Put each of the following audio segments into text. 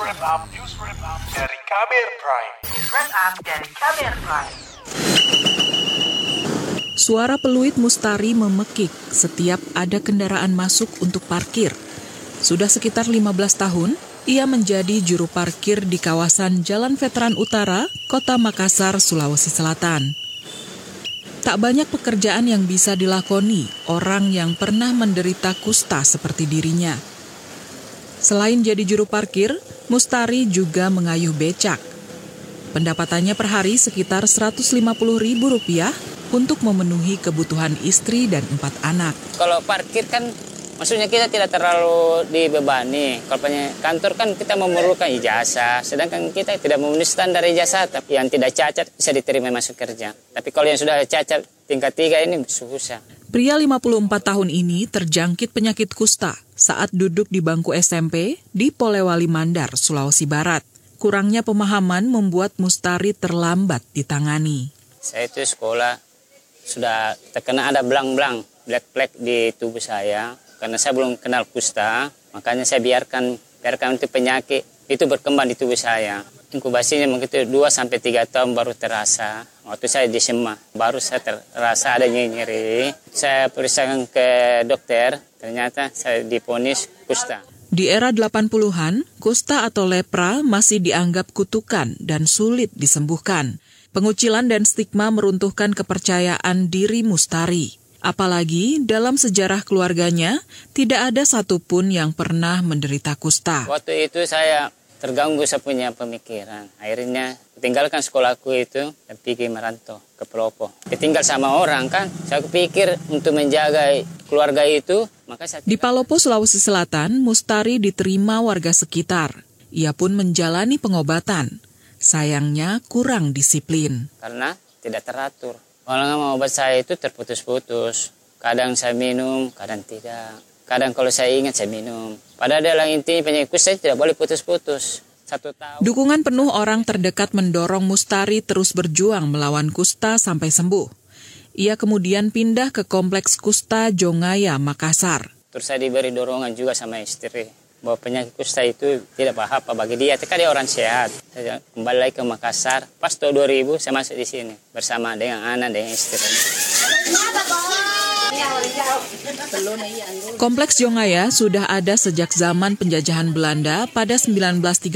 wrap up, news wrap up dari Kamer Prime. News Wrap Up dari Kamer Prime. Suara peluit mustari memekik setiap ada kendaraan masuk untuk parkir. Sudah sekitar 15 tahun, ia menjadi juru parkir di kawasan Jalan Veteran Utara, Kota Makassar, Sulawesi Selatan. Tak banyak pekerjaan yang bisa dilakoni orang yang pernah menderita kusta seperti dirinya. Selain jadi juru parkir, Mustari juga mengayuh becak. Pendapatannya per hari sekitar Rp150.000 untuk memenuhi kebutuhan istri dan empat anak. Kalau parkir kan maksudnya kita tidak terlalu dibebani. Kalau punya kantor kan kita memerlukan ijazah, sedangkan kita tidak memenuhi standar ijazah. Yang tidak cacat bisa diterima masuk kerja. Tapi kalau yang sudah cacat tingkat tiga ini susah. Pria 54 tahun ini terjangkit penyakit kusta saat duduk di bangku SMP di Polewali Mandar, Sulawesi Barat. Kurangnya pemahaman membuat Mustari terlambat ditangani. Saya itu sekolah sudah terkena ada belang-belang, black-black di tubuh saya. Karena saya belum kenal kusta, makanya saya biarkan biarkan itu penyakit itu berkembang di tubuh saya. Inkubasinya mungkin 2 sampai 3 tahun baru terasa. Waktu saya di Sema, baru saya terasa ada nyeri. Saya periksakan ke dokter, ternyata saya diponis kusta. Di era 80-an, kusta atau lepra masih dianggap kutukan dan sulit disembuhkan. Pengucilan dan stigma meruntuhkan kepercayaan diri Mustari. Apalagi dalam sejarah keluarganya, tidak ada satupun yang pernah menderita kusta. Waktu itu saya terganggu saya punya pemikiran. Akhirnya tinggalkan sekolahku itu dan pergi merantau ke Pelopo. Tinggal sama orang kan, saya pikir untuk menjaga keluarga itu, maka saya... Di Palopo, Sulawesi Selatan, Mustari diterima warga sekitar. Ia pun menjalani pengobatan. Sayangnya kurang disiplin. Karena tidak teratur. Kalau obat saya itu terputus-putus. Kadang saya minum, kadang tidak. Kadang kalau saya ingat saya minum. Padahal dalam intinya penyakit saya tidak boleh putus-putus. Satu tahun. Dukungan penuh orang terdekat mendorong Mustari terus berjuang melawan kusta sampai sembuh. Ia kemudian pindah ke kompleks kusta Jongaya, Makassar. Terus saya diberi dorongan juga sama istri bahwa penyakit kusta itu tidak apa-apa bagi dia. Kan dia orang sehat. Saya kembali lagi ke Makassar. Pas tahun 2000 saya masuk di sini bersama dengan anak dengan istri. Kompleks Jongaya sudah ada sejak zaman penjajahan Belanda pada 1936.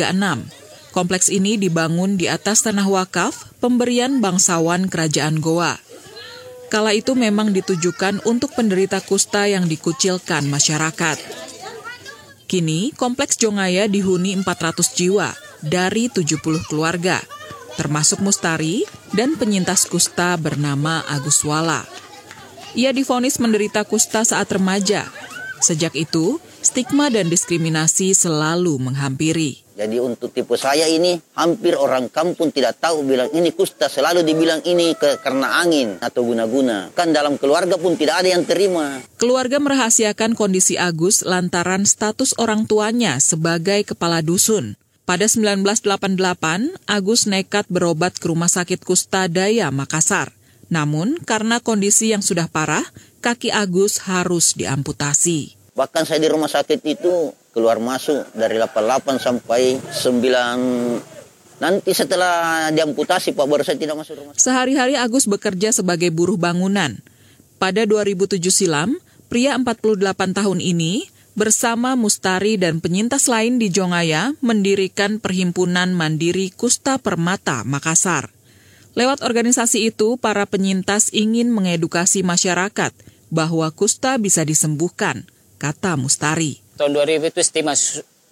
Kompleks ini dibangun di atas tanah wakaf pemberian bangsawan kerajaan Goa. Kala itu memang ditujukan untuk penderita kusta yang dikucilkan masyarakat. Kini, Kompleks Jongaya dihuni 400 jiwa dari 70 keluarga, termasuk Mustari dan penyintas kusta bernama Agus Wala. Ia difonis menderita kusta saat remaja. Sejak itu, stigma dan diskriminasi selalu menghampiri. Jadi untuk tipe saya ini hampir orang kampung tidak tahu bilang ini kusta selalu dibilang ini ke, karena angin atau guna-guna. Kan dalam keluarga pun tidak ada yang terima. Keluarga merahasiakan kondisi Agus lantaran status orang tuanya sebagai kepala dusun. Pada 1988, Agus nekat berobat ke Rumah Sakit Kusta Daya Makassar. Namun, karena kondisi yang sudah parah, kaki Agus harus diamputasi. Bahkan saya di rumah sakit itu keluar masuk dari 88 sampai 9 Nanti setelah diamputasi Pak baru saya tidak masuk rumah sakit. Sehari-hari Agus bekerja sebagai buruh bangunan. Pada 2007 silam, pria 48 tahun ini bersama Mustari dan penyintas lain di Jongaya mendirikan Perhimpunan Mandiri Kusta Permata Makassar. Lewat organisasi itu, para penyintas ingin mengedukasi masyarakat bahwa kusta bisa disembuhkan, kata Mustari. Tahun 2000 itu stigma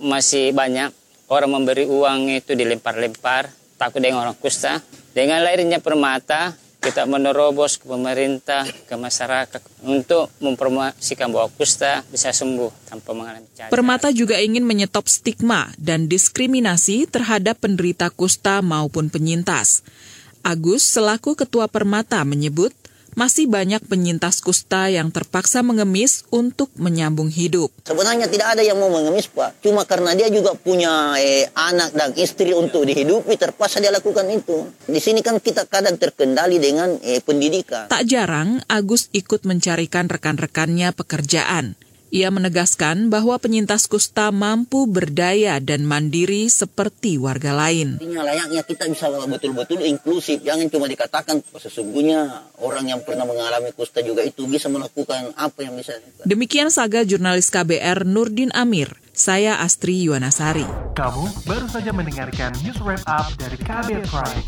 masih banyak. Orang memberi uang itu dilempar-lempar, takut dengan orang kusta. Dengan lahirnya permata, kita menerobos ke pemerintah, ke masyarakat untuk mempromosikan bahwa kusta bisa sembuh tanpa mengalami cacat. Permata juga ingin menyetop stigma dan diskriminasi terhadap penderita kusta maupun penyintas. Agus selaku ketua Permata menyebut masih banyak penyintas kusta yang terpaksa mengemis untuk menyambung hidup. Sebenarnya tidak ada yang mau mengemis Pak. Cuma karena dia juga punya eh, anak dan istri untuk dihidupi terpaksa dia lakukan itu. Di sini kan kita kadang terkendali dengan eh, pendidikan. Tak jarang Agus ikut mencarikan rekan-rekannya pekerjaan. Ia menegaskan bahwa penyintas kusta mampu berdaya dan mandiri seperti warga lain. Layaknya kita bisa betul-betul inklusif. Jangan cuma dikatakan sesungguhnya orang yang pernah mengalami kusta juga itu bisa melakukan apa yang bisa. Demikian saga jurnalis KBR Nurdin Amir. Saya Astri Yuwanasari. Kamu baru saja mendengarkan news wrap up dari KBR Prime.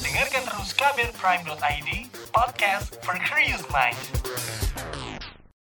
Dengarkan terus kbrprime.id, podcast for curious mind.